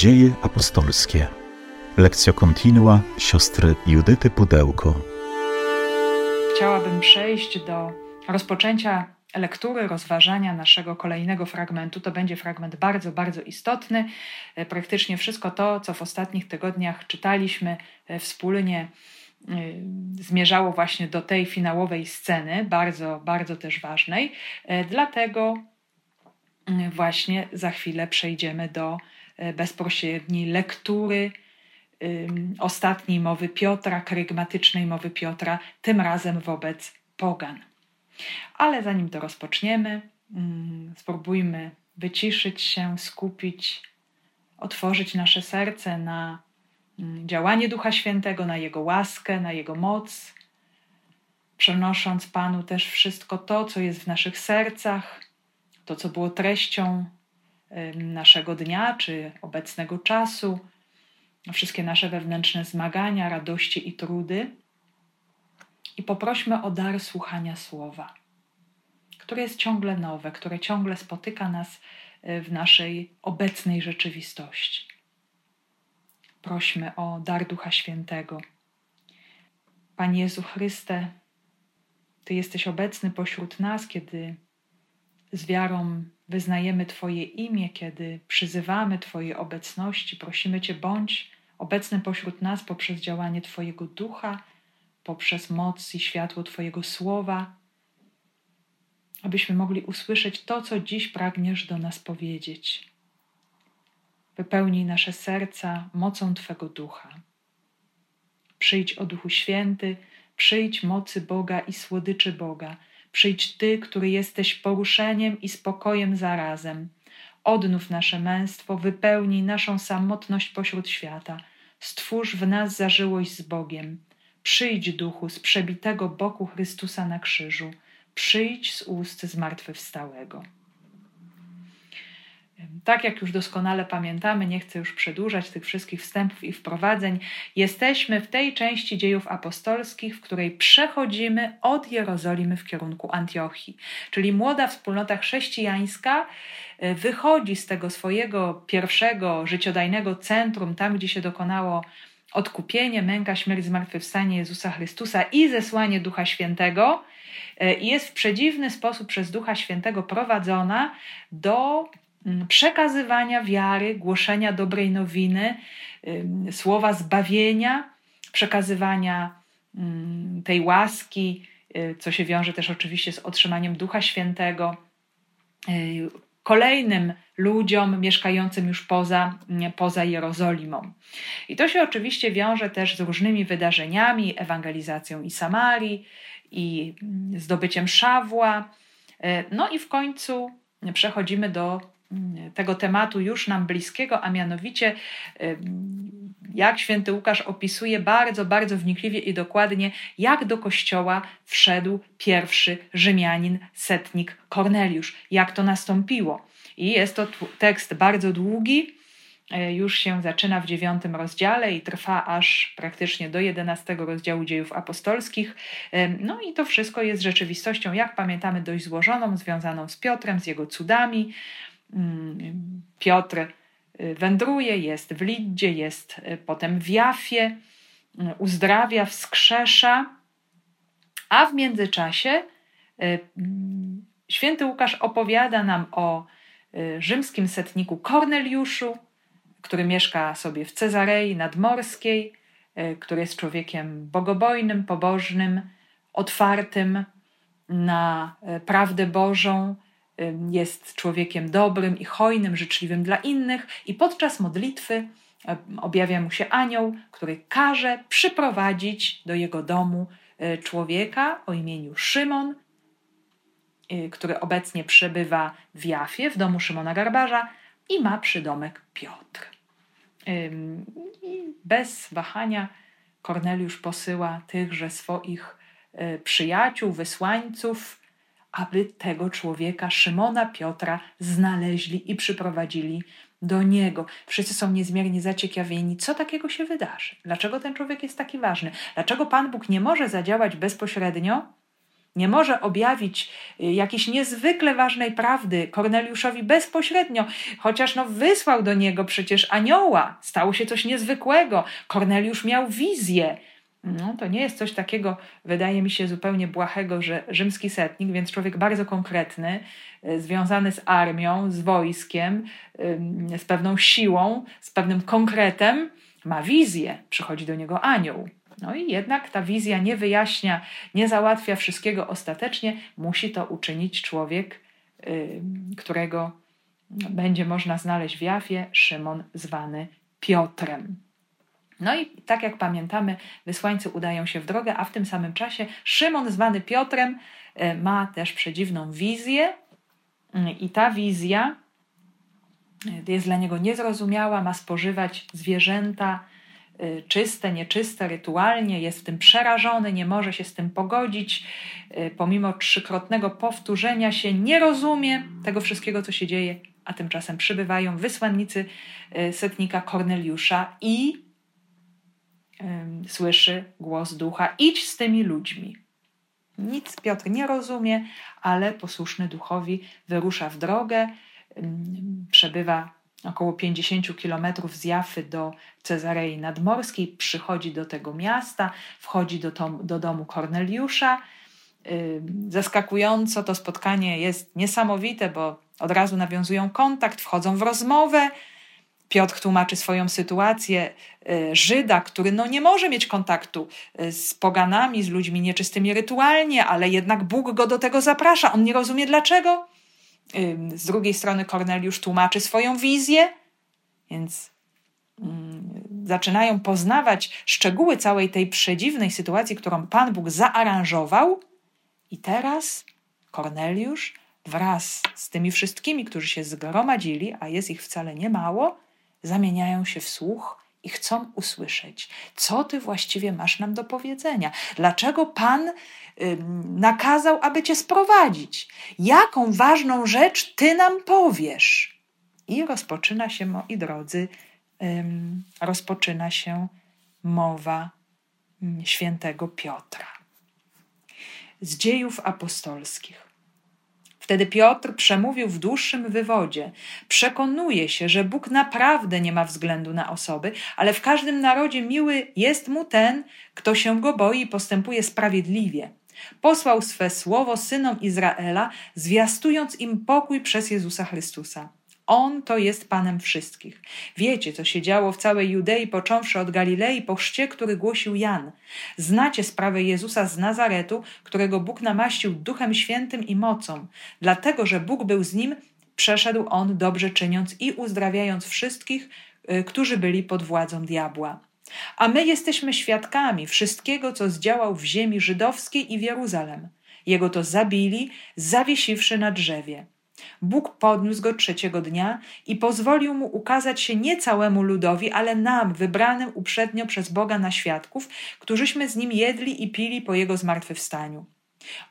Dzieje apostolskie. Lekcja kontinua siostry Judyty Pudełko. Chciałabym przejść do rozpoczęcia lektury, rozważania naszego kolejnego fragmentu. To będzie fragment bardzo, bardzo istotny. E, praktycznie wszystko to, co w ostatnich tygodniach czytaliśmy e, wspólnie, e, zmierzało właśnie do tej finałowej sceny, bardzo, bardzo też ważnej. Dlatego właśnie za chwilę przejdziemy do bezpośredniej lektury ostatniej mowy Piotra, krygmatycznej mowy Piotra, tym razem wobec pogan. Ale zanim to rozpoczniemy, spróbujmy wyciszyć się, skupić, otworzyć nasze serce na działanie Ducha Świętego, na Jego łaskę, na Jego moc, przenosząc Panu też wszystko to, co jest w naszych sercach, to, co było treścią naszego dnia czy obecnego czasu, wszystkie nasze wewnętrzne zmagania, radości i trudy i poprośmy o dar słuchania słowa, które jest ciągle nowe, które ciągle spotyka nas e, w naszej obecnej rzeczywistości. Prośmy o dar Ducha Świętego. Panie Jezu Chryste, Ty jesteś obecny pośród nas, kiedy z wiarą wyznajemy Twoje imię, kiedy przyzywamy Twojej obecności, prosimy Cię, bądź obecny pośród nas poprzez działanie Twojego Ducha poprzez moc i światło Twojego słowa, abyśmy mogli usłyszeć to, co dziś pragniesz do nas powiedzieć. Wypełnij nasze serca mocą Twego ducha. Przyjdź o Duchu Święty, przyjdź mocy Boga i słodyczy Boga. Przyjdź Ty, który jesteś poruszeniem i spokojem zarazem. Odnów nasze męstwo, wypełnij naszą samotność pośród świata. Stwórz w nas zażyłość z Bogiem. Przyjdź, duchu, z przebitego boku Chrystusa na krzyżu, przyjdź z ust zmartwychwstałego. Tak jak już doskonale pamiętamy, nie chcę już przedłużać tych wszystkich wstępów i wprowadzeń, jesteśmy w tej części dziejów apostolskich, w której przechodzimy od Jerozolimy w kierunku Antiochii. Czyli młoda wspólnota chrześcijańska e, wychodzi z tego swojego pierwszego życiodajnego centrum, tam gdzie się dokonało odkupienie, męka, śmierć, zmartwychwstanie Jezusa Chrystusa i zesłanie Ducha Świętego e, i jest w przedziwny sposób przez Ducha Świętego prowadzona do przekazywania wiary, głoszenia dobrej nowiny, słowa zbawienia, przekazywania mm, tej łaski, e, co się wiąże też oczywiście z otrzymaniem Ducha Świętego, e, kolejnym ludziom mieszkającym już poza, poza Jerozolimą. I to się oczywiście wiąże też z różnymi wydarzeniami, ewangelizacją i Samarii, i zdobyciem Szawła. No i w końcu przechodzimy do tego tematu już nam bliskiego, a mianowicie jak święty Łukasz opisuje bardzo, bardzo wnikliwie i dokładnie, jak do kościoła wszedł pierwszy Rzymianin, setnik Korneliusz, jak to nastąpiło. I jest to tekst bardzo długi, e, już się zaczyna w dziewiątym rozdziale i trwa aż praktycznie do jedenastego rozdziału dziejów apostolskich. No i to wszystko jest rzeczywistością, jak pamiętamy, dość złożoną, związaną z Piotrem, z jego cudami. Mm, Piotr e, wędruje, jest w Lidzie, jest potem w Jafie, uzdrawia, wskrzesza, a w międzyczasie święty Łukasz opowiada nam o Y, rzymskim setniku Korneliuszu, który mieszka sobie w Cezarei Nadmorskiej, y, który jest człowiekiem bogobojnym, pobożnym, otwartym na y, prawdę Bożą, jest człowiekiem dobrym i hojnym, życzliwym dla innych, i podczas modlitwy objawia mu się anioł, który każe przyprowadzić do jego domu człowieka o imieniu Szymon, Y, który obecnie przebywa w Jafie, w domu Szymona Garbarza i ma przydomek Piotr. Bez wahania Korneliusz posyła tychże swoich y, przyjaciół, wysłańców, aby tego człowieka, Szymona Piotra, znaleźli i przyprowadzili do niego. Wszyscy są niezmiernie zaciekawieni, co takiego się wydarzy. Dlaczego ten człowiek jest taki ważny? Dlaczego Pan Bóg nie może zadziałać bezpośrednio nie może objawić y, jakiejś niezwykle ważnej prawdy Korneliuszowi bezpośrednio, chociaż no wysłał do niego przecież anioła, stało się coś niezwykłego. Korneliusz miał wizję. No, to nie jest coś takiego, wydaje mi się, zupełnie błahego, że rzymski setnik, więc człowiek bardzo konkretny, y, związany z armią, z wojskiem, z pewną siłą, z pewnym konkretem, ma wizję. Przychodzi do niego anioł. No i jednak ta wizja nie wyjaśnia, nie załatwia wszystkiego ostatecznie. Musi to uczynić człowiek, którego będzie można znaleźć w Jafie, Szymon zwany Piotrem. No i tak jak pamiętamy, wysłańcy udają się w drogę, a w tym samym czasie Szymon zwany Piotrem y, ma też przedziwną wizję. Y, i ta wizja y, jest dla niego niezrozumiała, ma spożywać zwierzęta, Y, czyste, nieczyste, rytualnie, jest w tym przerażony, nie może się z tym pogodzić, pomimo trzykrotnego powtórzenia się, nie rozumie tego wszystkiego, co się dzieje, a tymczasem przybywają wysłannicy setnika Korneliusza i słyszy głos ducha: idź z tymi ludźmi. Nic Piotr nie rozumie, ale posłuszny duchowi wyrusza w drogę, przebywa około 50 kilometrów z Jafy do Cezarei Nadmorskiej, przychodzi do tego miasta, wchodzi do, tom, do domu Korneliusza. Zaskakująco to spotkanie jest niesamowite, bo od razu nawiązują kontakt, wchodzą w rozmowę. Piotr tłumaczy swoją sytuację y, Żyda, który no nie może mieć kontaktu y, z poganami, z ludźmi nieczystymi rytualnie, ale jednak Bóg go do tego zaprasza. On nie rozumie dlaczego. Z drugiej strony Korneliusz tłumaczy swoją wizję, więc zaczynają poznawać szczegóły całej tej przedziwnej sytuacji, którą Pan Bóg zaaranżował. I teraz Korneliusz wraz z tymi wszystkimi, którzy się zgromadzili, a jest ich wcale nie mało, zamieniają się w słuch i chcą usłyszeć, co ty właściwie masz nam do powiedzenia. Dlaczego Pan nakazał, aby cię sprowadzić. Jaką ważną rzecz ty nam powiesz? I rozpoczyna się, moi drodzy, rozpoczyna się mowa świętego Piotra. Z dziejów apostolskich. Wtedy Piotr przemówił w dłuższym wywodzie. Przekonuje się, że Bóg naprawdę nie ma względu na osoby, ale w każdym narodzie miły jest mu ten, kto się go boi i postępuje sprawiedliwie. Posłał swe słowo synom Izraela, zwiastując im pokój przez Jezusa Chrystusa. On to jest Panem wszystkich. Wiecie, co się działo w całej Judei, począwszy od Galilei po chrzcie, który głosił Jan. Znacie sprawę Jezusa z Nazaretu, którego Bóg namaścił Duchem Świętym i mocą. Dlatego, że Bóg był z nim, przeszedł on dobrze czyniąc i uzdrawiając wszystkich, y, którzy byli pod władzą diabła. A my jesteśmy świadkami wszystkiego, co zdziałał w ziemi żydowskiej i w Jeruzalem. Jego to zabili, zawiesiwszy na drzewie. Bóg podniósł go trzeciego dnia i pozwolił mu ukazać się nie całemu ludowi, ale nam, wybranym uprzednio przez Boga na świadków, którzyśmy z nim jedli i pili po jego zmartwychwstaniu.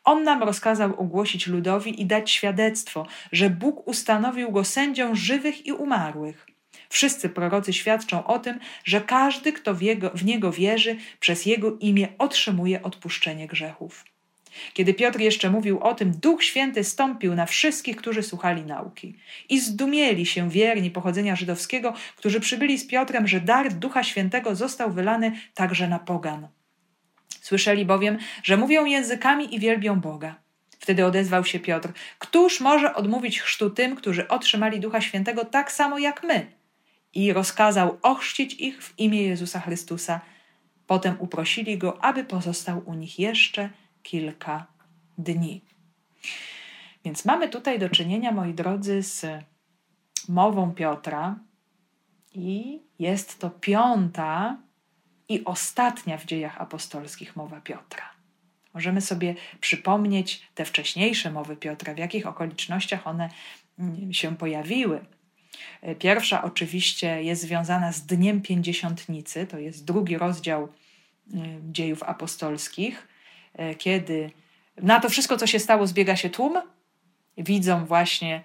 On nam rozkazał ogłosić ludowi i dać świadectwo, że Bóg ustanowił go sędzią żywych i umarłych. Wszyscy prorocy świadczą o tym, że każdy, kto w, jego, w niego wierzy, przez jego imię otrzymuje odpuszczenie grzechów. Kiedy Piotr jeszcze mówił o tym, Duch Święty stąpił na wszystkich, którzy słuchali nauki. I zdumieli się wierni pochodzenia żydowskiego, którzy przybyli z Piotrem, że dar Ducha Świętego został wylany także na pogan. Słyszeli bowiem, że mówią językami i wielbią Boga. Wtedy odezwał się Piotr: Któż może odmówić chrztu tym, którzy otrzymali Ducha Świętego tak samo jak my? i rozkazał ochrzcić ich w imię Jezusa Chrystusa. Potem uprosili go, aby pozostał u nich jeszcze kilka dni. Więc mamy tutaj do czynienia, moi drodzy, z mową Piotra, i jest to piąta i ostatnia w dziejach apostolskich mowa Piotra. Możemy sobie przypomnieć te wcześniejsze mowy Piotra, w jakich okolicznościach one się pojawiły. Pierwsza oczywiście jest związana z Dniem Pięćdziesiątnicy, to jest drugi rozdział e, dziejów apostolskich, kiedy na to wszystko, co się stało, zbiega się tłum. Widzą właśnie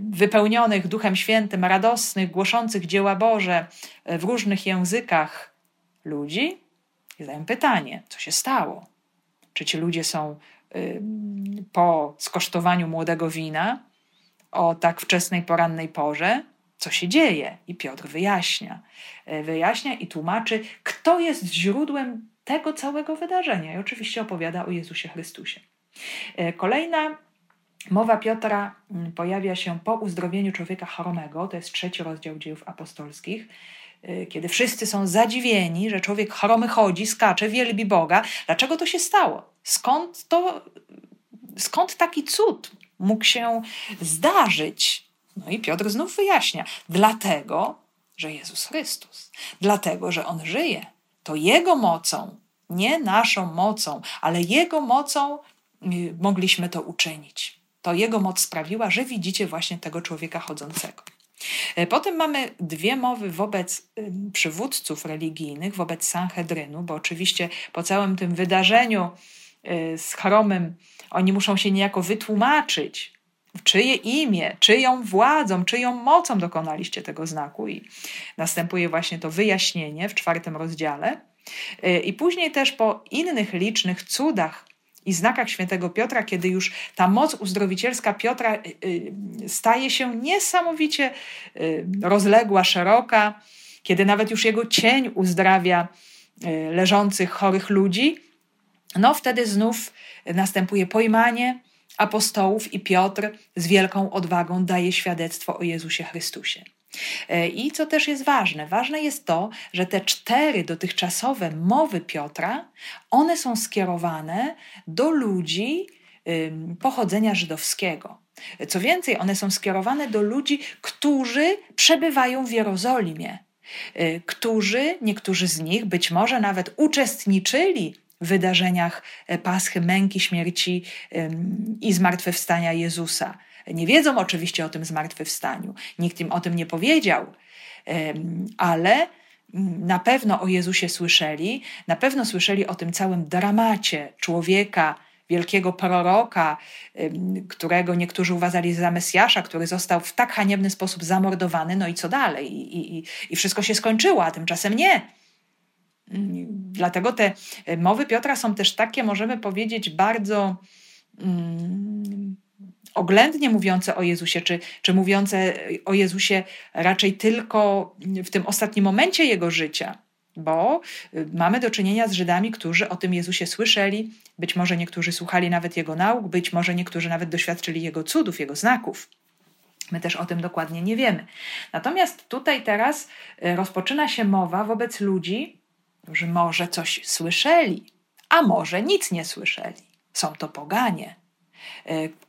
wypełnionych Duchem Świętym, radosnych, głoszących dzieła Boże w różnych językach ludzi i zadają pytanie, co się stało? Czy ci ludzie są po skosztowaniu młodego wina o tak wczesnej porannej porze, co się dzieje. I Piotr wyjaśnia. E, wyjaśnia i tłumaczy, kto jest źródłem tego całego wydarzenia. I oczywiście opowiada o Jezusie Chrystusie. E, kolejna mowa Piotra mm, pojawia się po uzdrowieniu człowieka choromego, to jest trzeci rozdział dziejów apostolskich, e, kiedy wszyscy są zadziwieni, że człowiek choromy chodzi, skacze, wielbi Boga. Dlaczego to się stało? Skąd to, skąd taki cud mógł się zdarzyć? No i Piotr znów wyjaśnia. Dlatego, że Jezus Chrystus. Dlatego, że On żyje. To Jego mocą, nie naszą mocą, ale Jego mocą y, mogliśmy to uczynić. To Jego moc sprawiła, że widzicie właśnie tego człowieka chodzącego. E, potem mamy dwie mowy wobec przywódców religijnych, wobec Sanhedrynu, bo oczywiście po całym tym wydarzeniu y, z Chromem oni muszą się niejako wytłumaczyć, czyje imię, czyją władzą, czyją mocą dokonaliście tego znaku. I następuje właśnie to wyjaśnienie w czwartym rozdziale. Y, I później też po innych licznych cudach i znakach świętego Piotra, kiedy już ta moc uzdrowicielska Piotra y, y, staje się niesamowicie rozległa, szeroka, kiedy nawet już jego cień uzdrawia leżących chorych ludzi, no wtedy znów następuje pojmanie, apostołów i Piotr z wielką odwagą daje świadectwo o Jezusie Chrystusie. E, I co też jest ważne? Ważne jest to, że te cztery dotychczasowe mowy Piotra, one są skierowane do ludzi pochodzenia żydowskiego. Co więcej, one są skierowane do ludzi, którzy przebywają w Jerozolimie, e, którzy, niektórzy z nich być może nawet uczestniczyli wydarzeniach e, Paschy, męki, śmierci i zmartwychwstania Jezusa. Nie wiedzą oczywiście o tym zmartwychwstaniu, nikt im o tym nie powiedział, ale na pewno o Jezusie słyszeli, na pewno słyszeli o tym całym dramacie człowieka, wielkiego proroka, którego niektórzy uważali za Mesjasza, który został w tak haniebny sposób zamordowany, no i co dalej? I, i, i wszystko się skończyło, a tymczasem nie. Dlatego te e, mowy Piotra są też takie, możemy powiedzieć, bardzo mm, oględnie mówiące o Jezusie, czy, czy mówiące o Jezusie raczej tylko w tym ostatnim momencie jego życia, bo y, mamy do czynienia z Żydami, którzy o tym Jezusie słyszeli, być może niektórzy słuchali nawet jego nauk, być może niektórzy nawet doświadczyli jego cudów, jego znaków. My też o tym dokładnie nie wiemy. Natomiast tutaj teraz y, rozpoczyna się mowa wobec ludzi, że może coś słyszeli, a może nic nie słyszeli. Są to poganie,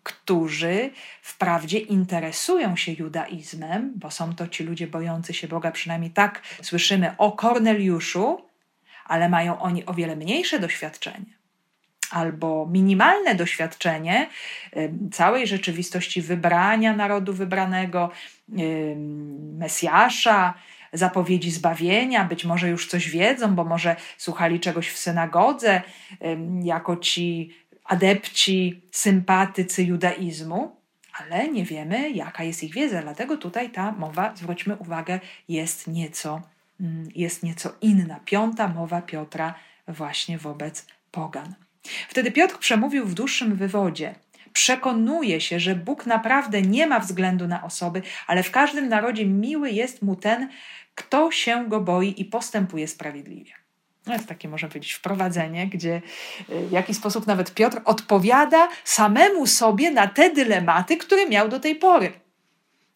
którzy wprawdzie interesują się judaizmem, bo są to ci ludzie bojący się Boga, przynajmniej tak słyszymy o Korneliuszu, ale mają oni o wiele mniejsze doświadczenie albo minimalne doświadczenie e, całej rzeczywistości wybrania narodu wybranego, e, Mesjasza, zapowiedzi zbawienia, być może już coś wiedzą, bo może słuchali czegoś w synagodze, jako ci adepci, sympatycy judaizmu, ale nie wiemy, jaka jest ich wiedza. Dlatego tutaj ta mowa, zwróćmy uwagę, jest nieco, mm, jest nieco inna. Piąta mowa Piotra właśnie wobec pogan. Wtedy Piotr przemówił w dłuższym wywodzie. Przekonuje się, że Bóg naprawdę nie ma względu na osoby, ale w każdym narodzie miły jest mu ten, kto się go boi i postępuje sprawiedliwie. No jest takie, można powiedzieć, wprowadzenie, gdzie y, w jakiś sposób nawet Piotr odpowiada samemu sobie na te dylematy, które miał do tej pory.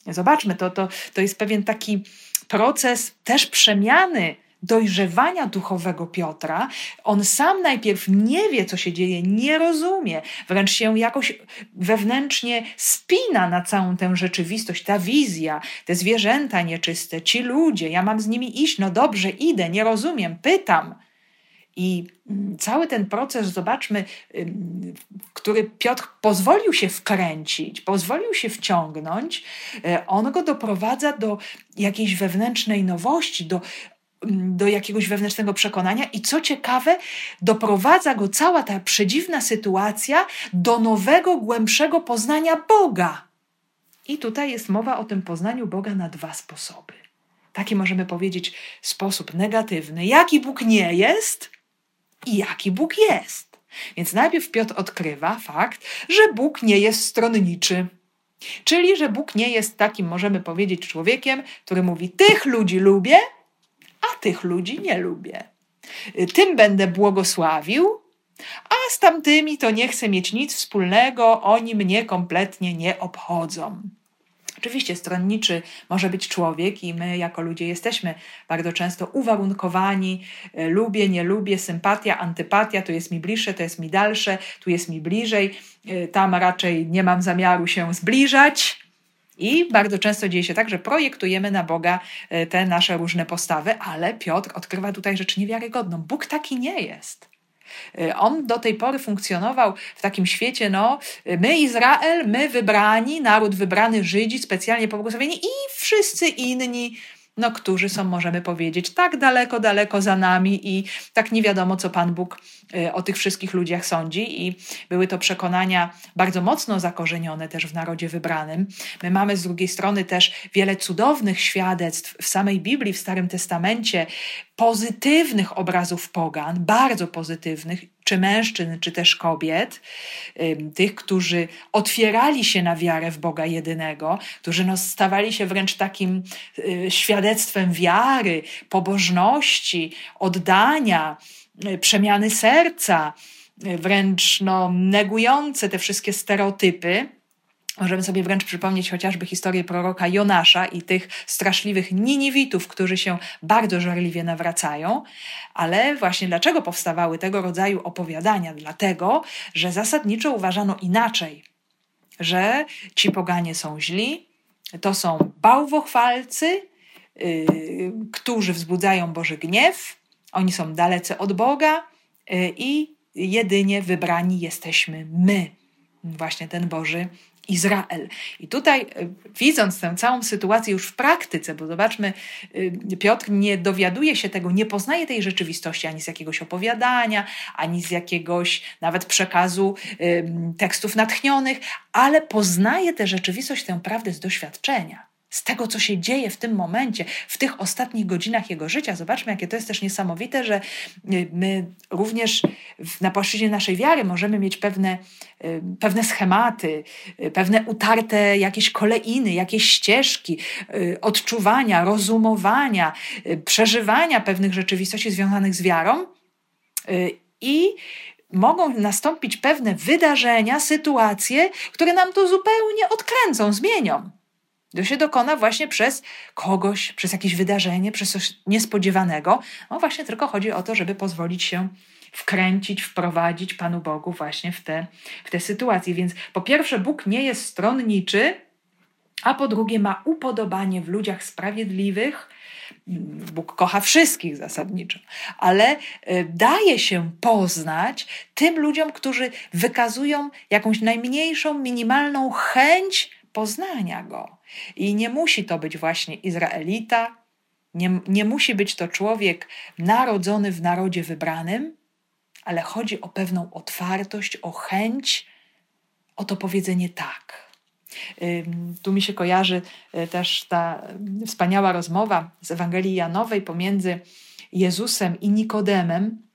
Zobaczmy, to, to, to jest pewien taki proces też przemiany dojrzewania duchowego Piotra, on sam najpierw nie wie, co się dzieje, nie rozumie, wręcz się jakoś wewnętrznie spina na całą tę rzeczywistość, ta wizja, te zwierzęta nieczyste, ci ludzie, ja mam z nimi iść, no dobrze, idę, nie rozumiem, pytam. I mm, cały ten proces, zobaczmy, który Piotr pozwolił się wkręcić, pozwolił się wciągnąć, e, on go doprowadza do jakiejś wewnętrznej nowości, do do jakiegoś wewnętrznego przekonania i co ciekawe, doprowadza go cała ta przedziwna sytuacja do nowego, głębszego poznania Boga. I tutaj jest mowa o tym poznaniu Boga na dwa sposoby. Taki możemy powiedzieć sposób negatywny, jaki Bóg nie jest i jaki Bóg jest. Więc najpierw Piotr odkrywa fakt, że Bóg nie jest stronniczy. Czyli, że Bóg nie jest takim, możemy powiedzieć, człowiekiem, który mówi: Tych ludzi lubię, a tych ludzi nie lubię. Tym będę błogosławił, a z tamtymi to nie chcę mieć nic wspólnego, oni mnie kompletnie nie obchodzą. Oczywiście stronniczy może być człowiek i my jako ludzie jesteśmy bardzo często uwarunkowani. Lubię, nie lubię, sympatia, antypatia, tu jest mi bliższe, to jest mi dalsze, tu jest mi bliżej, tam raczej nie mam zamiaru się zbliżać. I bardzo często dzieje się tak, że projektujemy na Boga e, te nasze różne postawy, ale Piotr odkrywa tutaj rzecz niewiarygodną. Bóg taki nie jest. Y, on do tej pory funkcjonował w takim świecie, no, my Izrael, my wybrani, naród wybrany, Żydzi specjalnie pobłogosławieni i wszyscy inni no, którzy są, możemy powiedzieć, tak daleko, daleko za nami i tak nie wiadomo, co Pan Bóg y, o tych wszystkich ludziach sądzi. I były to przekonania bardzo mocno zakorzenione też w narodzie wybranym. My mamy z drugiej strony też wiele cudownych świadectw w samej Biblii, w Starym Testamencie, pozytywnych obrazów pogan, bardzo pozytywnych, czy mężczyzn, czy też kobiet, tych, którzy otwierali się na wiarę w Boga jedynego, którzy no, stawali się wręcz takim y, świadectwem wiary, pobożności, oddania, y, przemiany serca, y, wręcz no, negujące te wszystkie stereotypy Możemy sobie wręcz przypomnieć chociażby historię proroka Jonasza i tych straszliwych Niniwitów, którzy się bardzo żarliwie nawracają. Ale właśnie dlaczego powstawały tego rodzaju opowiadania? Dlatego, że zasadniczo uważano inaczej, że ci poganie są źli, to są bałwochwalcy, yy, którzy wzbudzają Boży gniew, oni są dalece od Boga yy, i jedynie wybrani jesteśmy my, właśnie ten Boży Izrael. I tutaj, e, widząc tę całą sytuację już w praktyce, bo zobaczmy, e, Piotr nie dowiaduje się tego, nie poznaje tej rzeczywistości ani z jakiegoś opowiadania, ani z jakiegoś nawet przekazu tekstów natchnionych, ale poznaje tę rzeczywistość, tę prawdę z doświadczenia z tego, co się dzieje w tym momencie, w tych ostatnich godzinach jego życia. Zobaczmy, jakie to jest też niesamowite, że y, my również na płaszczyźnie naszej wiary możemy mieć pewne, y, pewne schematy, y, pewne utarte jakieś kolejny, jakieś ścieżki odczuwania, rozumowania, przeżywania pewnych rzeczywistości związanych z wiarą. I mogą nastąpić pewne wydarzenia, sytuacje, które nam to zupełnie odkręcą, zmienią. To się dokona właśnie przez kogoś, przez jakieś wydarzenie, przez coś niespodziewanego. No właśnie tylko chodzi o to, żeby pozwolić się wkręcić, wprowadzić Panu Bogu właśnie w te, w te sytuacje. Więc po pierwsze, Bóg nie jest stronniczy, a po drugie, ma upodobanie w ludziach sprawiedliwych. Bóg kocha wszystkich zasadniczo, ale e, daje się poznać tym ludziom, którzy wykazują jakąś najmniejszą, minimalną chęć poznania go. I nie musi to być właśnie Izraelita, nie, nie musi być to człowiek narodzony w narodzie wybranym, ale chodzi o pewną otwartość, o chęć, o to powiedzenie tak. Tu mi się kojarzy y, też ta wspaniała rozmowa z Ewangelii Janowej pomiędzy Jezusem i Nikodemem,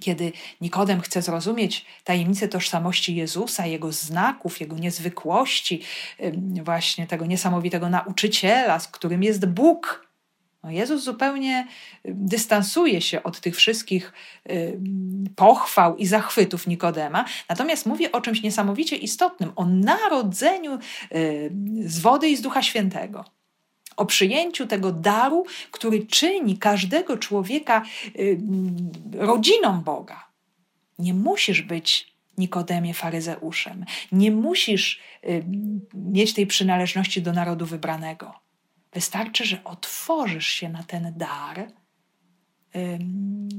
kiedy Nikodem chce zrozumieć tajemnicę tożsamości Jezusa, jego znaków, jego niezwykłości, właśnie tego niesamowitego nauczyciela, z którym jest Bóg. No Jezus zupełnie dystansuje się od tych wszystkich pochwał i zachwytów Nikodema, natomiast mówi o czymś niesamowicie istotnym, o narodzeniu z wody i z Ducha Świętego o przyjęciu tego daru, który czyni każdego człowieka y, rodziną Boga. Nie musisz być Nikodemie faryzeuszem. Nie musisz y, mieć tej przynależności do narodu wybranego. Wystarczy, że otworzysz się na ten dar,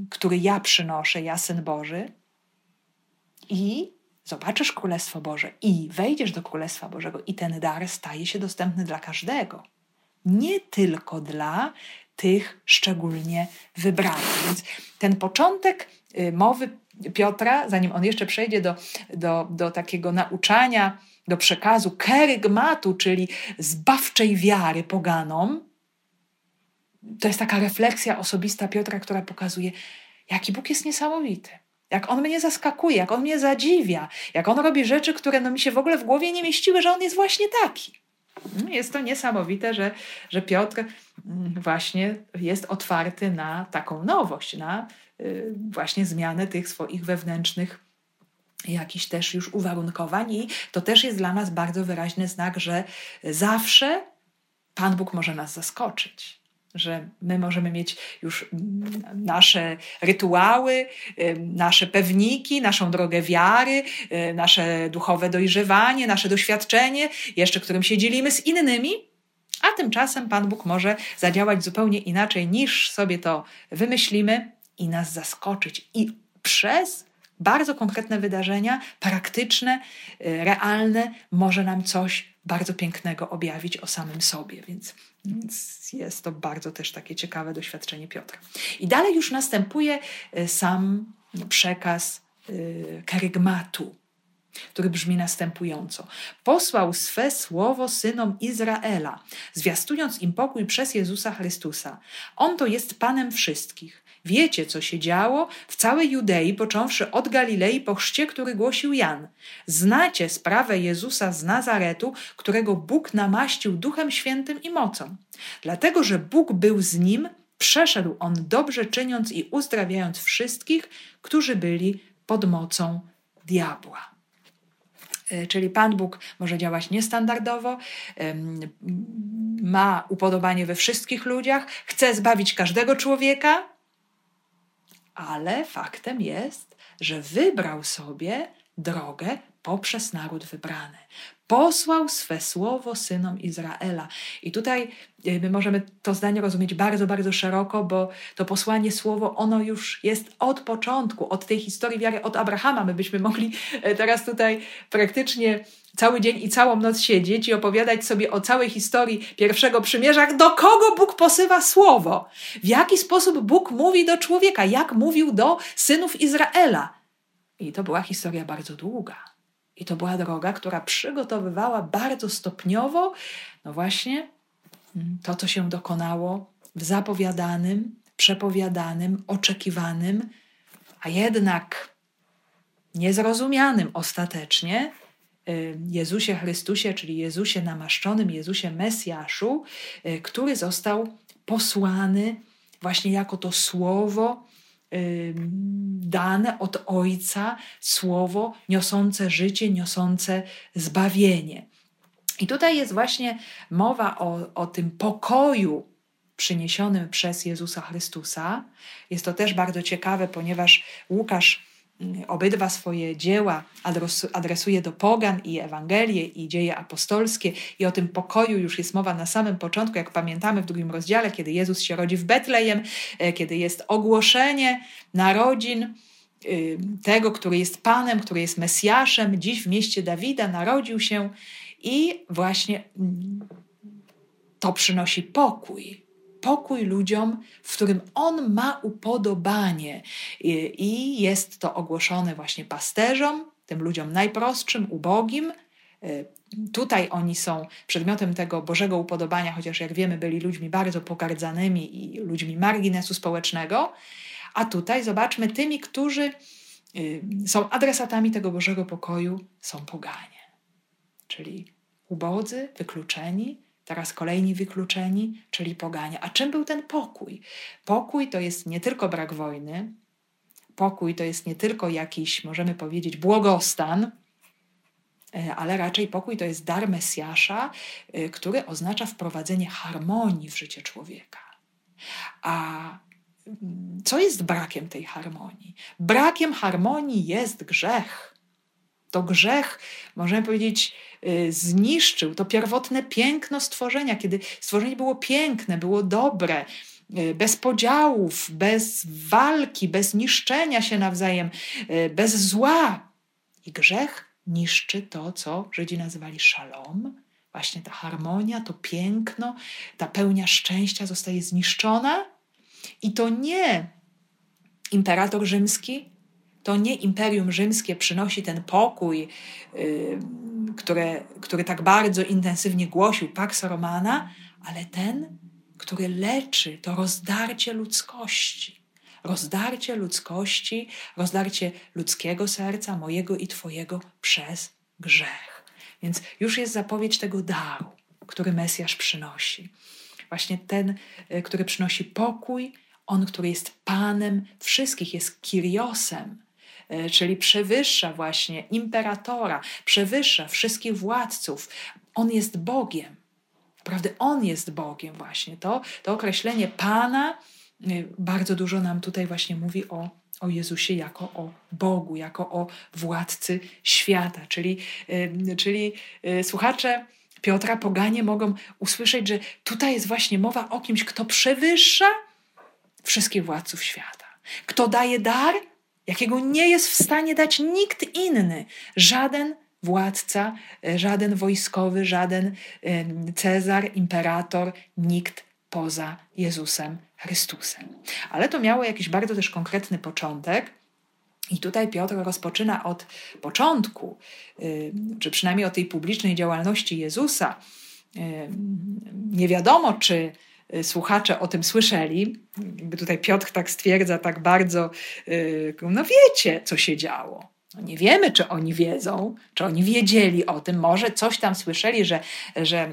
który ja przynoszę, ja syn Boży, i zobaczysz Królestwo Boże, i wejdziesz do Królestwa Bożego, i ten dar staje się dostępny dla każdego nie tylko dla tych szczególnie wybranych. Więc ten początek y, mowy Piotra, zanim on jeszcze przejdzie do, do, do takiego nauczania, do przekazu kerygmatu, czyli zbawczej wiary poganom, to jest taka refleksja osobista Piotra, która pokazuje, jaki Bóg jest niesamowity. jak on mnie zaskakuje, jak on mnie zadziwia, jak on robi rzeczy, które no mi się w ogóle w głowie nie mieściły, że on jest właśnie taki. Jest to niesamowite, że, że Piotr mm, właśnie jest otwarty na taką nowość, na y, właśnie zmianę tych swoich wewnętrznych jakichś też już uwarunkowań. I to też jest dla nas bardzo wyraźny znak, że zawsze Pan Bóg może nas zaskoczyć że my możemy mieć już nasze rytuały, nasze pewniki, naszą drogę wiary, nasze duchowe dojrzewanie, nasze doświadczenie, jeszcze którym się dzielimy z innymi, a tymczasem Pan Bóg może zadziałać zupełnie inaczej niż sobie to wymyślimy i nas zaskoczyć. I przez bardzo konkretne wydarzenia, praktyczne, y, realne, może nam coś bardzo pięknego objawić o samym sobie. Więc, więc jest to bardzo też takie ciekawe doświadczenie Piotra. I dalej już następuje y, sam przekaz y, kerygmatu, który brzmi następująco. Posłał swe słowo synom Izraela, zwiastując im pokój przez Jezusa Chrystusa. On to jest Panem wszystkich. Wiecie, co się działo w całej Judei, począwszy od Galilei po chrzcie, który głosił Jan. Znacie sprawę Jezusa z Nazaretu, którego Bóg namaścił Duchem Świętym i mocą. Dlatego, że Bóg był z nim, przeszedł on dobrze czyniąc i uzdrawiając wszystkich, którzy byli pod mocą diabła. E, czyli Pan Bóg może działać niestandardowo, ma upodobanie we wszystkich ludziach, chce zbawić każdego człowieka, ale faktem jest, że wybrał sobie drogę poprzez naród wybrany. Posłał swe słowo synom Izraela. I tutaj y, my możemy to zdanie rozumieć bardzo, bardzo szeroko, bo to posłanie słowo, ono już jest od początku, od tej historii wiary, od Abrahama. My byśmy mogli e, teraz tutaj praktycznie cały dzień i całą noc siedzieć i opowiadać sobie o całej historii pierwszego przymierza, do kogo Bóg posyła słowo, w jaki sposób Bóg mówi do człowieka, jak mówił do synów Izraela. I to była historia bardzo długa. I to była droga, która przygotowywała bardzo stopniowo, no właśnie, mm, to, co się dokonało w zapowiadanym, przepowiadanym, oczekiwanym, a jednak niezrozumianym ostatecznie Y, Jezusie Chrystusie, czyli Jezusie namaszczonym, Jezusie Mesjaszu, y, który został posłany właśnie jako to słowo dane od Ojca, słowo niosące życie, niosące zbawienie. I tutaj jest właśnie mowa o, o tym pokoju przyniesionym przez Jezusa Chrystusa. Jest to też bardzo ciekawe, ponieważ Łukasz obydwa swoje dzieła adresuje do pogan i Ewangelię i dzieje apostolskie. I o tym pokoju już jest mowa na samym początku, jak pamiętamy w drugim rozdziale, kiedy Jezus się rodzi w Betlejem, e, kiedy jest ogłoszenie narodzin y, tego, który jest Panem, który jest Mesjaszem, dziś w mieście Dawida narodził się i właśnie mm, to przynosi pokój pokój ludziom, w którym On ma upodobanie. I jest to ogłoszone właśnie pasterzom, tym ludziom najprostszym, ubogim. Y, tutaj oni są przedmiotem tego Bożego upodobania, chociaż jak wiemy, byli ludźmi bardzo pogardzanymi i ludźmi marginesu społecznego. A tutaj zobaczmy tymi, którzy y, są adresatami tego Bożego pokoju, są poganie, czyli ubodzy, wykluczeni, teraz kolejni wykluczeni, czyli poganie. A czym był ten pokój? Pokój to jest nie tylko brak wojny, pokój to jest nie tylko jakiś, możemy powiedzieć, błogostan, e, ale raczej pokój to jest dar Mesjasza, e, który oznacza wprowadzenie harmonii w życie człowieka. A mm, co jest brakiem tej harmonii? Brakiem harmonii jest grzech. To grzech, możemy powiedzieć, y, zniszczył to pierwotne piękno stworzenia, kiedy stworzenie było piękne, było dobre, y, bez podziałów, bez walki, bez niszczenia się nawzajem, y, bez zła. I grzech niszczy to, co Żydzi nazywali szalom. Właśnie ta harmonia, to piękno, ta pełnia szczęścia zostaje zniszczona. I to nie imperator rzymski, to nie Imperium Rzymskie przynosi ten pokój, yy, który, który tak bardzo intensywnie głosił Pax Romana, ale ten, który leczy to rozdarcie ludzkości. rozdarcie ludzkości, rozdarcie ludzkiego serca, mojego i Twojego przez grzech. Więc już jest zapowiedź tego daru, który Mesjasz przynosi. Właśnie ten, e, który przynosi pokój, on, który jest Panem wszystkich, jest Kiriosem, czyli przewyższa właśnie imperatora, przewyższa wszystkich władców. On jest Bogiem. Naprawdę On jest Bogiem właśnie. To, to określenie Pana y, bardzo dużo nam tutaj właśnie mówi o, o Jezusie jako o Bogu, jako o władcy świata. Czyli, y, czyli słuchacze Piotra Poganie mogą usłyszeć, że tutaj jest właśnie mowa o kimś, kto przewyższa wszystkich władców świata. Kto daje dar, jakiego nie jest w stanie dać nikt inny, żaden władca, e, żaden wojskowy, żaden Cezar, imperator, nikt poza Jezusem Chrystusem. Ale to miało jakiś bardzo też konkretny początek. I tutaj Piotr rozpoczyna od początku, czy przynajmniej o tej publicznej działalności Jezusa. Nie wiadomo, czy y, słuchacze o tym słyszeli. Jakby tutaj Piotr tak stwierdza, tak bardzo, y, no wiecie, co się działo. No nie wiemy, czy oni wiedzą, czy oni wiedzieli o tym. Może coś tam słyszeli, że, że,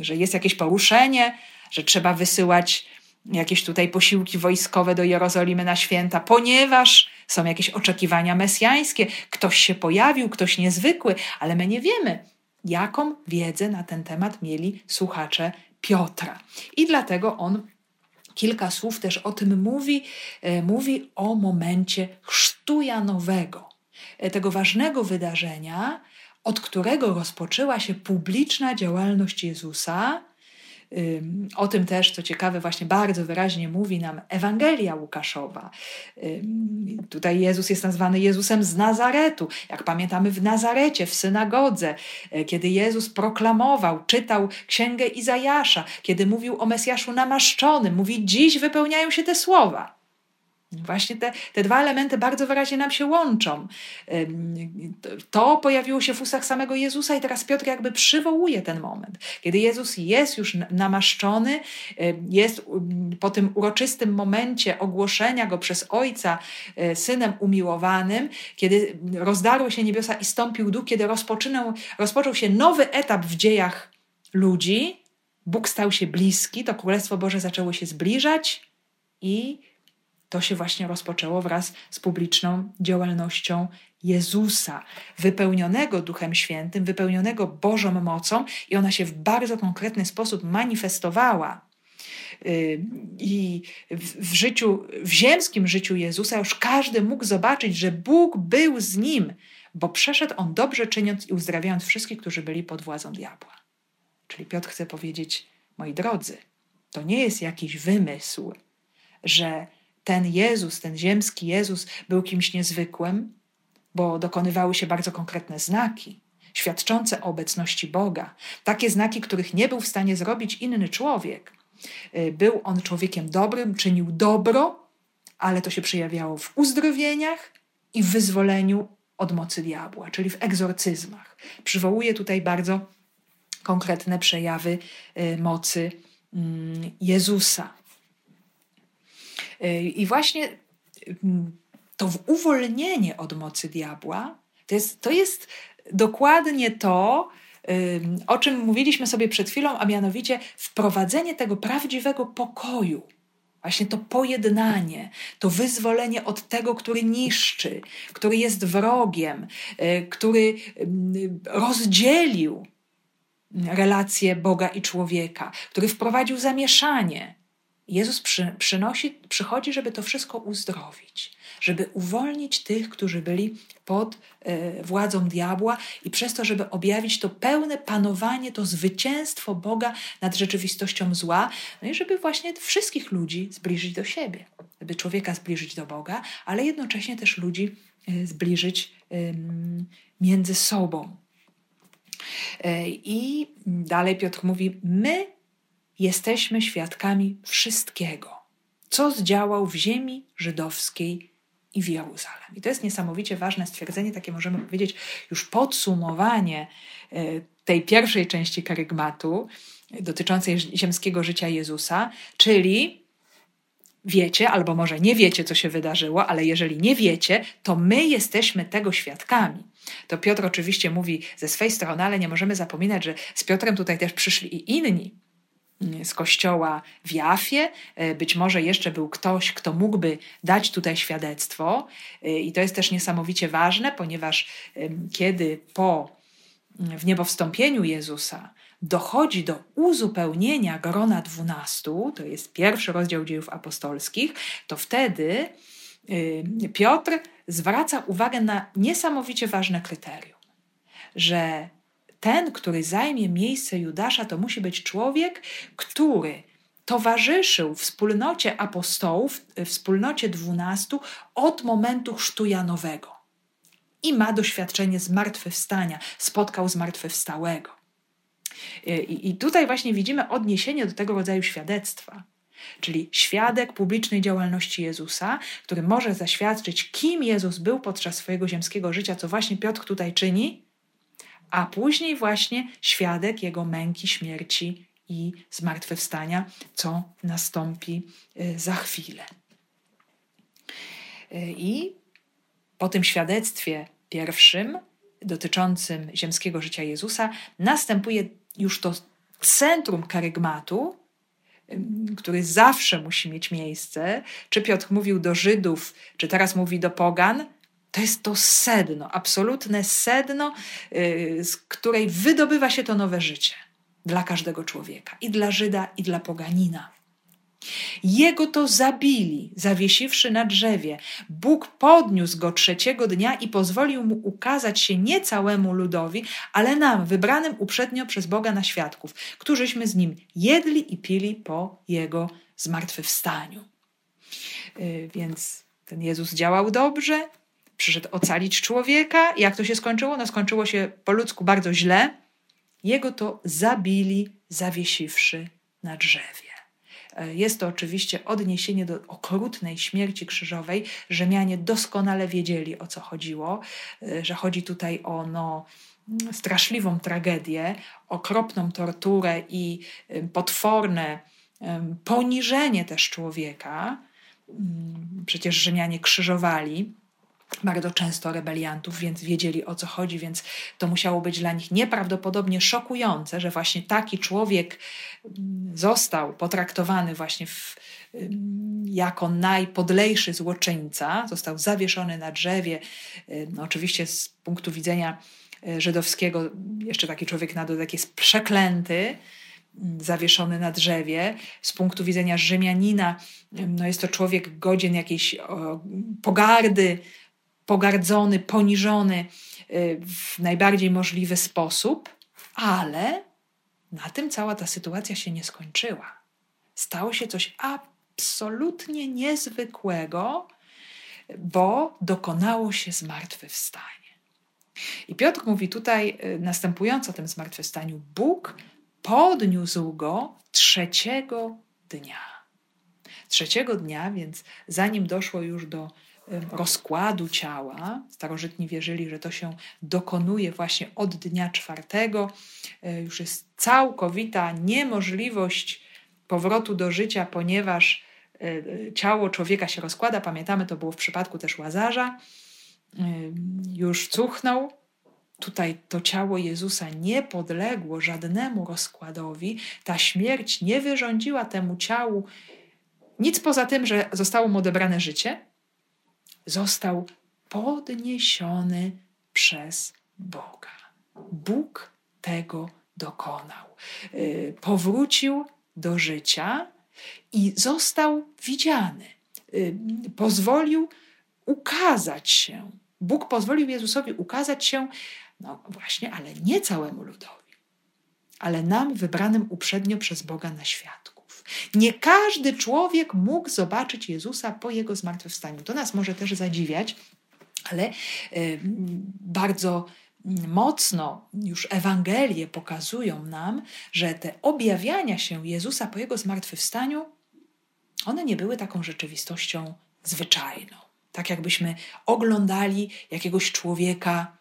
że jest jakieś poruszenie, że trzeba wysyłać jakieś tutaj posiłki wojskowe do Jerozolimy na święta, ponieważ są jakieś oczekiwania mesjańskie. Ktoś się pojawił, ktoś niezwykły, ale my nie wiemy, jaką wiedzę na ten temat mieli słuchacze Piotra. I dlatego on kilka słów też o tym mówi. E, mówi o momencie chrztu Janowego E, tego ważnego wydarzenia, od którego rozpoczęła się publiczna działalność Jezusa. O tym też, co ciekawe, właśnie bardzo wyraźnie mówi nam Ewangelia Łukaszowa. Tutaj Jezus jest nazwany Jezusem z Nazaretu. Jak pamiętamy w Nazarecie, w synagodze, e, kiedy Jezus proklamował, czytał księgę Izajasza, kiedy mówił o Mesjaszu namaszczonym, mówi: Dziś wypełniają się te słowa. Właśnie te, te dwa elementy bardzo wyraźnie nam się łączą. To pojawiło się w ustach samego Jezusa, i teraz Piotr jakby przywołuje ten moment, kiedy Jezus jest już namaszczony, jest po tym uroczystym momencie ogłoszenia go przez Ojca e, synem umiłowanym, kiedy rozdarły się niebiosa i stąpił duch, kiedy rozpoczynał, rozpoczął się nowy etap w dziejach ludzi. Bóg stał się bliski, to Królestwo Boże zaczęło się zbliżać i to się właśnie rozpoczęło wraz z publiczną działalnością Jezusa, wypełnionego Duchem Świętym, wypełnionego Bożą mocą, i ona się w bardzo konkretny sposób manifestowała. Y, I w życiu, w ziemskim życiu Jezusa już każdy mógł zobaczyć, że Bóg był z nim, bo przeszedł on dobrze czyniąc i uzdrawiając wszystkich, którzy byli pod władzą diabła. Czyli Piotr chce powiedzieć, moi drodzy, to nie jest jakiś wymysł, że ten Jezus, ten ziemski Jezus był kimś niezwykłym, bo dokonywały się bardzo konkretne znaki, świadczące o obecności Boga. Takie znaki, których nie był w stanie zrobić inny człowiek. Y, był on człowiekiem dobrym, czynił dobro, ale to się przejawiało w uzdrowieniach i w wyzwoleniu od mocy diabła, czyli w egzorcyzmach. Przywołuje tutaj bardzo konkretne przejawy y, mocy mm, Jezusa. I właśnie mm, to uwolnienie od mocy diabła to jest, to jest dokładnie to, o czym mówiliśmy sobie przed chwilą, a mianowicie wprowadzenie tego prawdziwego pokoju. Właśnie to pojednanie, to wyzwolenie od tego, który niszczy, który jest wrogiem, y, który rozdzielił relacje Boga i człowieka, który wprowadził zamieszanie. Jezus przy, przynosi, przychodzi, żeby to wszystko uzdrowić, żeby uwolnić tych, którzy byli pod e, władzą diabła i przez to, żeby objawić to pełne panowanie, to zwycięstwo Boga nad rzeczywistością zła, no i żeby właśnie wszystkich ludzi zbliżyć do siebie, żeby człowieka zbliżyć do Boga, ale jednocześnie też ludzi e, zbliżyć między sobą. E, I dalej Piotr mówi: My jesteśmy świadkami wszystkiego, co zdziałał w ziemi żydowskiej i w Jeruzalem. I to jest niesamowicie ważne stwierdzenie, takie możemy powiedzieć już podsumowanie e, tej pierwszej części karygmatu dotyczącej ziemskiego życia Jezusa, czyli wiecie, albo może nie wiecie, co się wydarzyło, ale jeżeli nie wiecie, to my jesteśmy tego świadkami. To Piotr oczywiście mówi ze swej strony, ale nie możemy zapominać, że z Piotrem tutaj też przyszli i inni z kościoła w Jafie. E, być może jeszcze był ktoś, kto mógłby dać tutaj świadectwo. E, I to jest też niesamowicie ważne, ponieważ kiedy po w niebowstąpieniu Jezusa dochodzi do uzupełnienia grona dwunastu, to jest pierwszy rozdział dziejów apostolskich, to wtedy Piotr zwraca uwagę na niesamowicie ważne kryterium, że ten, który zajmie miejsce Judasza, to musi być człowiek, który towarzyszył wspólnocie apostołów, wspólnocie dwunastu od momentu chrztu Janowego i ma doświadczenie zmartwychwstania, spotkał zmartwychwstałego. I, I tutaj właśnie widzimy odniesienie do tego rodzaju świadectwa. Czyli świadek publicznej działalności Jezusa, który może zaświadczyć, kim Jezus był podczas swojego ziemskiego życia, co właśnie Piotr tutaj czyni, a później właśnie świadek jego męki, śmierci i zmartwychwstania, co nastąpi y, za chwilę. Y, I po tym świadectwie pierwszym, dotyczącym ziemskiego życia Jezusa, następuje już to centrum karygmatu, który zawsze musi mieć miejsce. Czy Piotr mówił do Żydów, czy teraz mówi do Pogan, to jest to sedno, absolutne sedno, y, z której wydobywa się to nowe życie dla każdego człowieka, i dla Żyda, i dla poganina. Jego to zabili, zawiesiwszy na drzewie. Bóg podniósł go trzeciego dnia i pozwolił mu ukazać się nie całemu ludowi, ale nam, wybranym uprzednio przez Boga na świadków, którzyśmy z nim jedli i pili po jego zmartwychwstaniu. Yy, więc ten Jezus działał dobrze, przyszedł ocalić człowieka. Jak to się skończyło? No skończyło się po ludzku bardzo źle. Jego to zabili, zawiesiwszy na drzewie. E, jest to oczywiście odniesienie do okrutnej śmierci krzyżowej. Rzymianie doskonale wiedzieli o co chodziło, e, że chodzi tutaj o no, straszliwą tragedię, okropną torturę i potworne poniżenie też człowieka. Mm, przecież Rzymianie krzyżowali bardzo często rebeliantów, więc wiedzieli o co chodzi, więc to musiało być dla nich nieprawdopodobnie szokujące, że właśnie taki człowiek mm, został potraktowany właśnie w, jako najpodlejszy złoczyńca, został zawieszony na drzewie. No oczywiście z punktu widzenia e, żydowskiego jeszcze taki człowiek na dodatek jest przeklęty, zawieszony na drzewie. Z punktu widzenia Rzymianina no jest to człowiek godzien jakiejś o, pogardy, pogardzony, poniżony y, w najbardziej możliwy sposób, ale na tym cała ta sytuacja się nie skończyła. Stało się coś absolutnie niezwykłego, bo dokonało się zmartwychwstanie. I Piotr mówi tutaj y, następująco o tym zmartwychwstaniu: Bóg podniósł go trzeciego dnia. Trzeciego dnia, więc zanim doszło już do rozkładu ciała. Starożytni wierzyli, że to się dokonuje właśnie od dnia czwartego. E, już jest całkowita niemożliwość powrotu do życia, ponieważ e, ciało człowieka się rozkłada. Pamiętamy, to było w przypadku też łazarza. Już cuchnął. Tutaj to ciało Jezusa nie podległo żadnemu rozkładowi. Ta śmierć nie wyrządziła temu ciału nic poza tym, że zostało mu odebrane życie został podniesiony przez Boga. Bóg tego dokonał. Y, powrócił do życia i został widziany. Y, pozwolił ukazać się. Bóg pozwolił Jezusowi ukazać się, no właśnie, ale nie całemu ludowi, ale nam wybranym uprzednio przez Boga na światku. Nie każdy człowiek mógł zobaczyć Jezusa po jego zmartwychwstaniu. To nas może też zadziwiać, ale bardzo mocno już Ewangelie pokazują nam, że te objawiania się Jezusa po jego zmartwychwstaniu, one nie były taką rzeczywistością zwyczajną. Tak jakbyśmy oglądali jakiegoś człowieka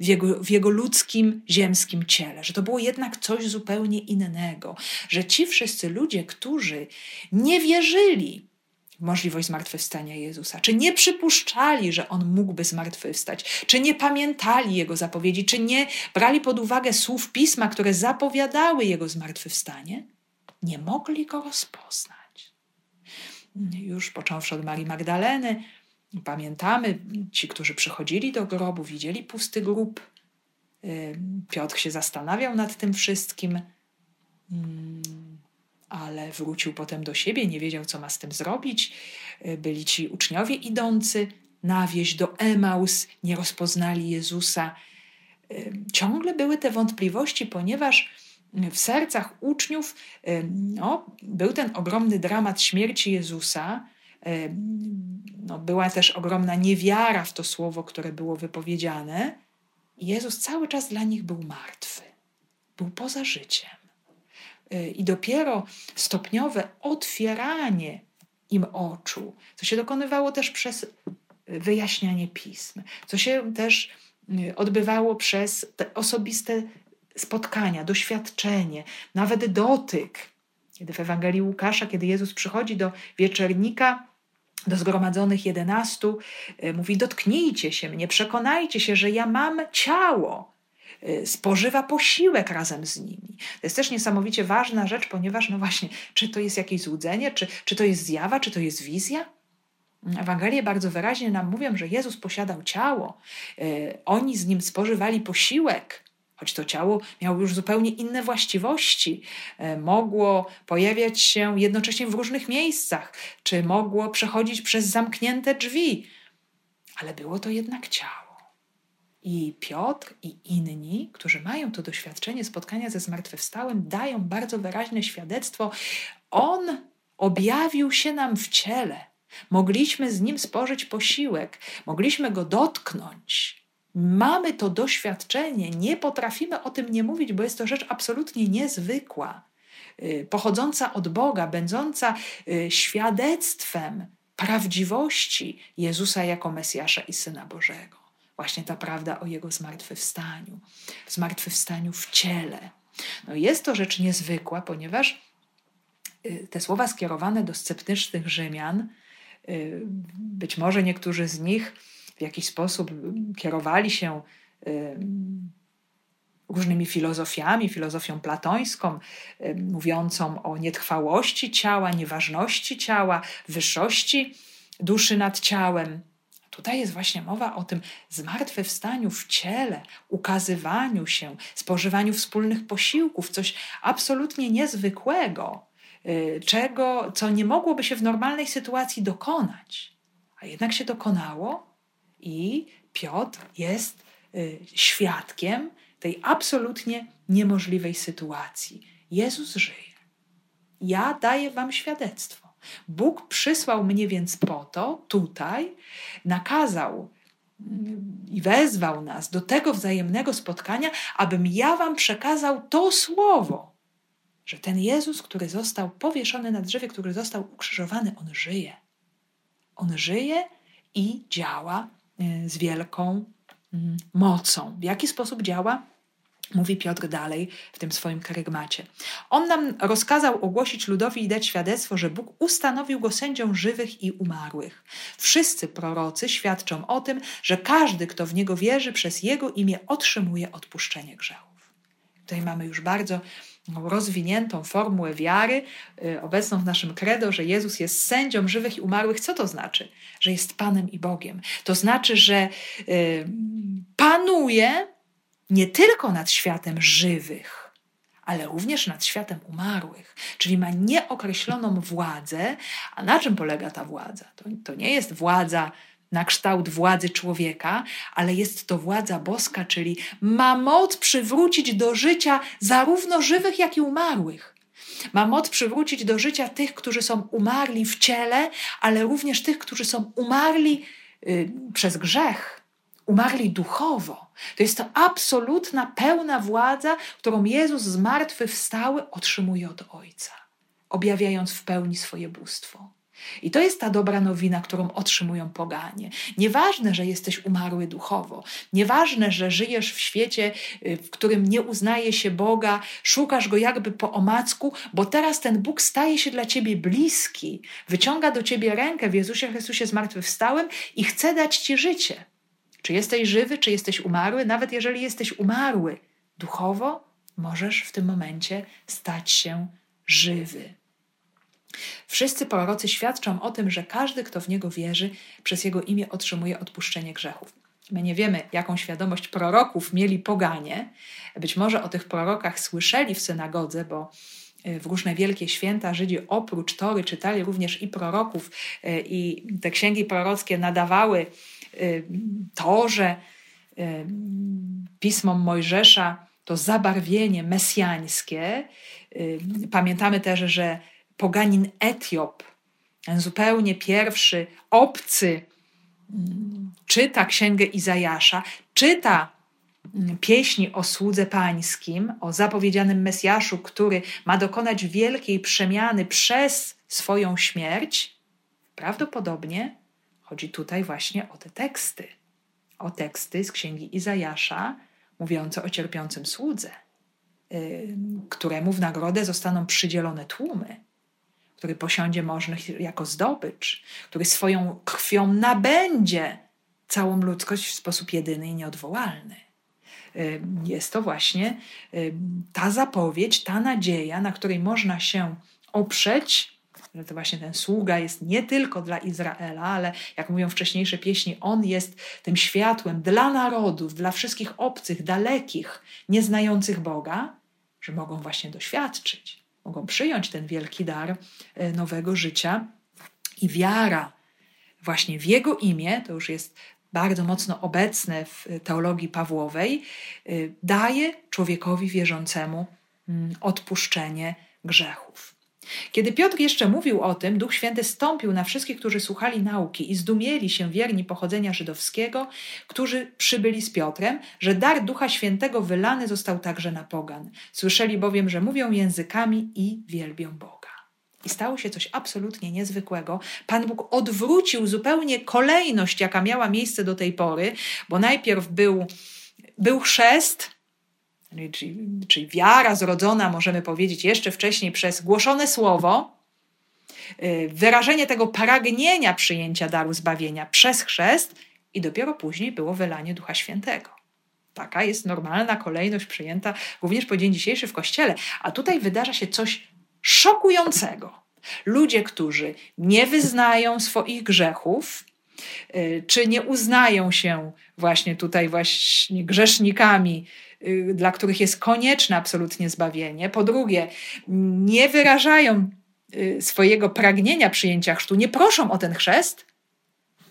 w jego, w jego ludzkim, ziemskim ciele, że to było jednak coś zupełnie innego, że ci wszyscy ludzie, którzy nie wierzyli możliwość zmartwychwstania Jezusa? Czy nie przypuszczali, że On mógłby zmartwychwstać? Czy nie pamiętali Jego zapowiedzi? Czy nie brali pod uwagę słów Pisma, które zapowiadały Jego zmartwychwstanie? Nie mogli Go rozpoznać. Już począwszy od Marii Magdaleny, pamiętamy, ci, którzy przychodzili do grobu, widzieli pusty grób. Piotr się zastanawiał nad tym wszystkim ale wrócił potem do siebie, nie wiedział, co ma z tym zrobić. E, byli ci uczniowie idący na wieś do Emaus, nie rozpoznali Jezusa. E, ciągle były te wątpliwości, ponieważ w sercach uczniów no, był ten ogromny dramat śmierci Jezusa. No, była też ogromna niewiara w to słowo, które było wypowiedziane. Jezus cały czas dla nich był martwy, był poza życiem. I dopiero stopniowe otwieranie im oczu, co się dokonywało też przez wyjaśnianie pism, co się też odbywało przez te osobiste spotkania, doświadczenie, nawet dotyk. Kiedy w Ewangelii Łukasza, kiedy Jezus przychodzi do wieczernika, do zgromadzonych jedenastu, y, mówi: Dotknijcie się mnie, przekonajcie się, że ja mam ciało, Y, spożywa posiłek razem z nimi. To jest też niesamowicie ważna rzecz, ponieważ, no właśnie, czy to jest jakieś złudzenie, czy, czy to jest zjawa, czy to jest wizja? Ewangelie bardzo wyraźnie nam mówią, że Jezus posiadał ciało. Y, oni z nim spożywali posiłek, choć to ciało miało już zupełnie inne właściwości. Y, mogło pojawiać się jednocześnie w różnych miejscach, czy mogło przechodzić przez zamknięte drzwi, ale było to jednak ciało. I Piotr i inni, którzy mają to doświadczenie spotkania ze zmartwychwstałym, dają bardzo wyraźne świadectwo. On objawił się nam w ciele. Mogliśmy z nim spożyć posiłek, mogliśmy go dotknąć. Mamy to doświadczenie, nie potrafimy o tym nie mówić, bo jest to rzecz absolutnie niezwykła, y, pochodząca od Boga, będąca y, świadectwem prawdziwości Jezusa jako Mesjasza i Syna Bożego. Właśnie ta prawda o Jego zmartwychwstaniu, zmartwychwstaniu w ciele. No jest to rzecz niezwykła, ponieważ y, te słowa skierowane do sceptycznych Rzymian, być może niektórzy z nich w jakiś sposób kierowali się różnymi filozofiami, filozofią platońską, mówiącą o nietrwałości ciała, nieważności ciała, wyższości duszy nad ciałem. Tutaj jest właśnie mowa o tym zmartwychwstaniu w ciele, ukazywaniu się, spożywaniu wspólnych posiłków, coś absolutnie niezwykłego, y, czego, co nie mogłoby się w normalnej sytuacji dokonać. A jednak się dokonało i Piotr jest y, świadkiem tej absolutnie niemożliwej sytuacji. Jezus żyje. Ja daję wam świadectwo. Bóg przysłał mnie więc po to, tutaj, nakazał i wezwał nas do tego wzajemnego spotkania, abym ja wam przekazał to słowo, że ten Jezus, który został powieszony na drzewie, który został ukrzyżowany, on żyje. On żyje i działa z wielką mm, mocą. W jaki sposób działa? Mówi Piotr dalej w tym swoim karygmacie. On nam rozkazał ogłosić ludowi i dać świadectwo, że Bóg ustanowił go sędzią żywych i umarłych. Wszyscy prorocy świadczą o tym, że każdy, kto w niego wierzy, przez jego imię otrzymuje odpuszczenie grzechów. Tutaj mamy już bardzo rozwiniętą formułę wiary, y, obecną w naszym credo, że Jezus jest sędzią żywych i umarłych. Co to znaczy? Że jest Panem i Bogiem. To znaczy, że y, panuje nie tylko nad światem żywych, ale również nad światem umarłych, czyli ma nieokreśloną władzę. A na czym polega ta władza? To, to nie jest władza na kształt władzy człowieka, ale jest to władza boska, czyli ma moc przywrócić do życia zarówno żywych, jak i umarłych. Ma moc przywrócić do życia tych, którzy są umarli w ciele, ale również tych, którzy są umarli y, przez grzech umarli duchowo. To jest to absolutna, pełna władza, którą Jezus zmartwychwstały otrzymuje od Ojca, objawiając w pełni swoje bóstwo. I to jest ta dobra nowina, którą otrzymują poganie. Nieważne, że jesteś umarły duchowo, nieważne, że żyjesz w świecie, y, w którym nie uznaje się Boga, szukasz go jakby po omacku, bo teraz ten Bóg staje się dla ciebie bliski, wyciąga do ciebie rękę w Jezusie Chrystusie zmartwychwstałym i chce dać ci życie. Czy jesteś żywy, czy jesteś umarły? Nawet jeżeli jesteś umarły duchowo, możesz w tym momencie stać się żywy. Wszyscy prorocy świadczą o tym, że każdy, kto w niego wierzy, przez jego imię otrzymuje odpuszczenie grzechów. My nie wiemy, jaką świadomość proroków mieli poganie. Być może o tych prorokach słyszeli w synagodze, bo y, w różne wielkie święta Żydzi oprócz Tory czytali również i proroków, y, i te księgi prorockie nadawały y, Torze, pismom Mojżesza, to zabarwienie mesjańskie. Pamiętamy też, że poganin Etiop, ten zupełnie pierwszy, obcy, mm, czyta księgę Izajasza, czyta mm, pieśni o słudze pańskim, o zapowiedzianym Mesjaszu, który ma dokonać wielkiej przemiany przez swoją śmierć, prawdopodobnie chodzi tutaj właśnie o te teksty. O teksty z księgi Izajasza, mówiące o cierpiącym słudze, yy, któremu w nagrodę zostaną przydzielone tłumy który posiądzie możnych jako zdobycz, który swoją krwią nabędzie całą ludzkość w sposób jedyny i nieodwołalny. Jest to właśnie ta zapowiedź, ta nadzieja, na której można się oprzeć, że to właśnie ten sługa jest nie tylko dla Izraela, ale jak mówią wcześniejsze pieśni, on jest tym światłem dla narodów, dla wszystkich obcych, dalekich, nieznających Boga, że mogą właśnie doświadczyć mogą przyjąć ten wielki dar e, nowego życia i wiara właśnie w Jego imię, to już jest bardzo mocno obecne w teologii Pawłowej, e, daje człowiekowi wierzącemu mm, odpuszczenie grzechów. Kiedy Piotr jeszcze mówił o tym, Duch Święty stąpił na wszystkich, którzy słuchali nauki i zdumieli się wierni pochodzenia żydowskiego, którzy przybyli z Piotrem, że dar Ducha Świętego wylany został także na pogan. Słyszeli bowiem, że mówią językami i wielbią Boga. I stało się coś absolutnie niezwykłego. Pan Bóg odwrócił zupełnie kolejność, jaka miała miejsce do tej pory, bo najpierw był, był chrzest, czyli, czyli wiara zrodzona, możemy powiedzieć, jeszcze wcześniej przez głoszone słowo, y, wyrażenie tego pragnienia przyjęcia daru zbawienia przez chrzest i dopiero później było wylanie Ducha Świętego. Taka jest normalna kolejność przyjęta również po dzień dzisiejszy w Kościele. A tutaj wydarza się coś szokującego. Ludzie, którzy nie wyznają swoich grzechów, y, czy nie uznają się właśnie tutaj właśnie grzesznikami, dla których jest konieczne absolutnie zbawienie. Po drugie, nie wyrażają y, swojego pragnienia przyjęcia chrztu, nie proszą o ten chrzest,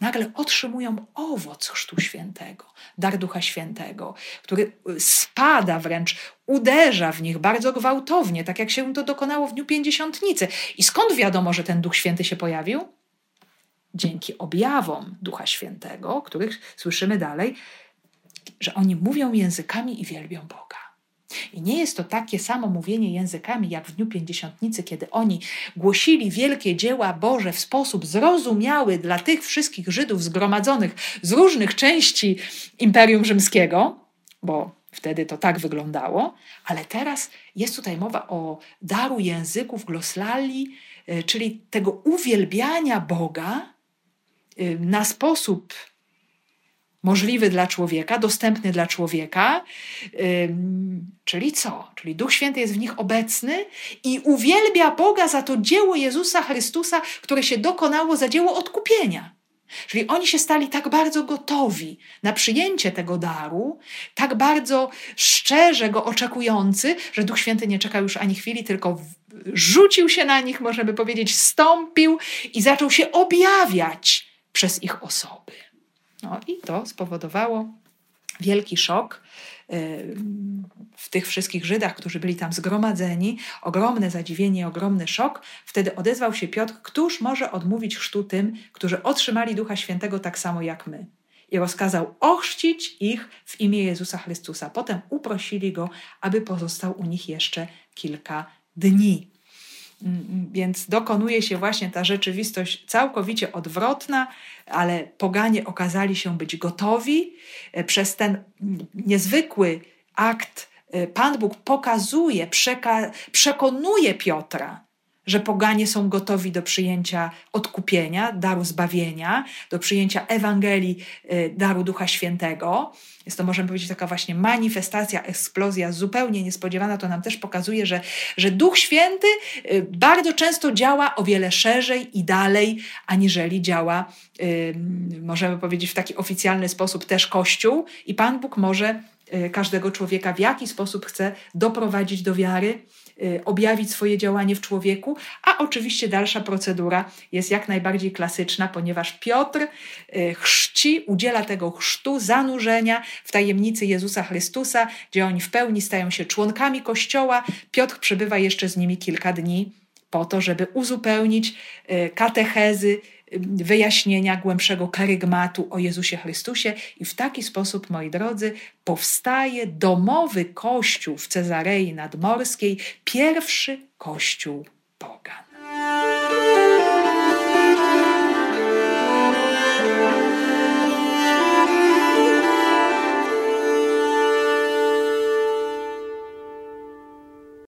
nagle otrzymują owoc Chrztu Świętego, dar Ducha Świętego, który y, spada wręcz, uderza w nich bardzo gwałtownie, tak jak się to dokonało w Dniu Pięćdziesiątnicy. I skąd wiadomo, że ten Duch Święty się pojawił? Dzięki objawom Ducha Świętego, których słyszymy dalej, że oni mówią językami i wielbią Boga. I nie jest to takie samo mówienie językami jak w Dniu Pięćdziesiątnicy, kiedy oni głosili wielkie dzieła Boże w sposób zrozumiały dla tych wszystkich Żydów zgromadzonych z różnych części Imperium Rzymskiego, bo wtedy to tak wyglądało, ale teraz jest tutaj mowa o daru języków gloslali, e, czyli tego uwielbiania Boga e, na sposób możliwy dla człowieka, dostępny dla człowieka. Czyli co? Czyli Duch Święty jest w nich obecny i uwielbia Boga za to dzieło Jezusa Chrystusa, które się dokonało za dzieło odkupienia. Czyli oni się stali tak bardzo gotowi na przyjęcie tego daru, tak bardzo szczerze go oczekujący, że Duch Święty nie czekał już ani chwili, tylko rzucił się na nich, możemy powiedzieć, stąpił i zaczął się objawiać przez ich osoby. No i to spowodowało wielki szok y, w tych wszystkich Żydach, którzy byli tam zgromadzeni, ogromne zadziwienie, ogromny szok. Wtedy odezwał się Piotr, któż może odmówić chrztu tym, którzy otrzymali Ducha Świętego tak samo jak my. I rozkazał ochrzcić ich w imię Jezusa Chrystusa. Potem uprosili go, aby pozostał u nich jeszcze kilka dni. Więc dokonuje się właśnie ta rzeczywistość całkowicie odwrotna, ale poganie okazali się być gotowi. E, przez ten niezwykły akt e, Pan Bóg pokazuje, przekonuje Piotra, że poganie są gotowi do przyjęcia odkupienia, daru zbawienia, do przyjęcia Ewangelii, e, daru Ducha Świętego. Jest to, możemy powiedzieć, taka właśnie manifestacja, eksplozja zupełnie niespodziewana. To nam też pokazuje, że, że Duch Święty y, bardzo często działa o wiele szerzej i dalej, aniżeli działa, możemy powiedzieć, w taki oficjalny sposób też Kościół. I Pan Bóg może y, każdego człowieka w jaki sposób chce doprowadzić do wiary Y, objawić swoje działanie w człowieku, a oczywiście dalsza procedura jest jak najbardziej klasyczna, ponieważ Piotr y, chrzci, udziela tego chrztu, zanurzenia w tajemnicy Jezusa Chrystusa, gdzie oni w pełni stają się członkami Kościoła. Piotr przebywa jeszcze z nimi kilka dni po to, żeby uzupełnić y, katechezy, wyjaśnienia głębszego karygmatu o Jezusie Chrystusie i w taki sposób, moi drodzy, powstaje domowy kościół w Cezarei Nadmorskiej, pierwszy kościół pogan.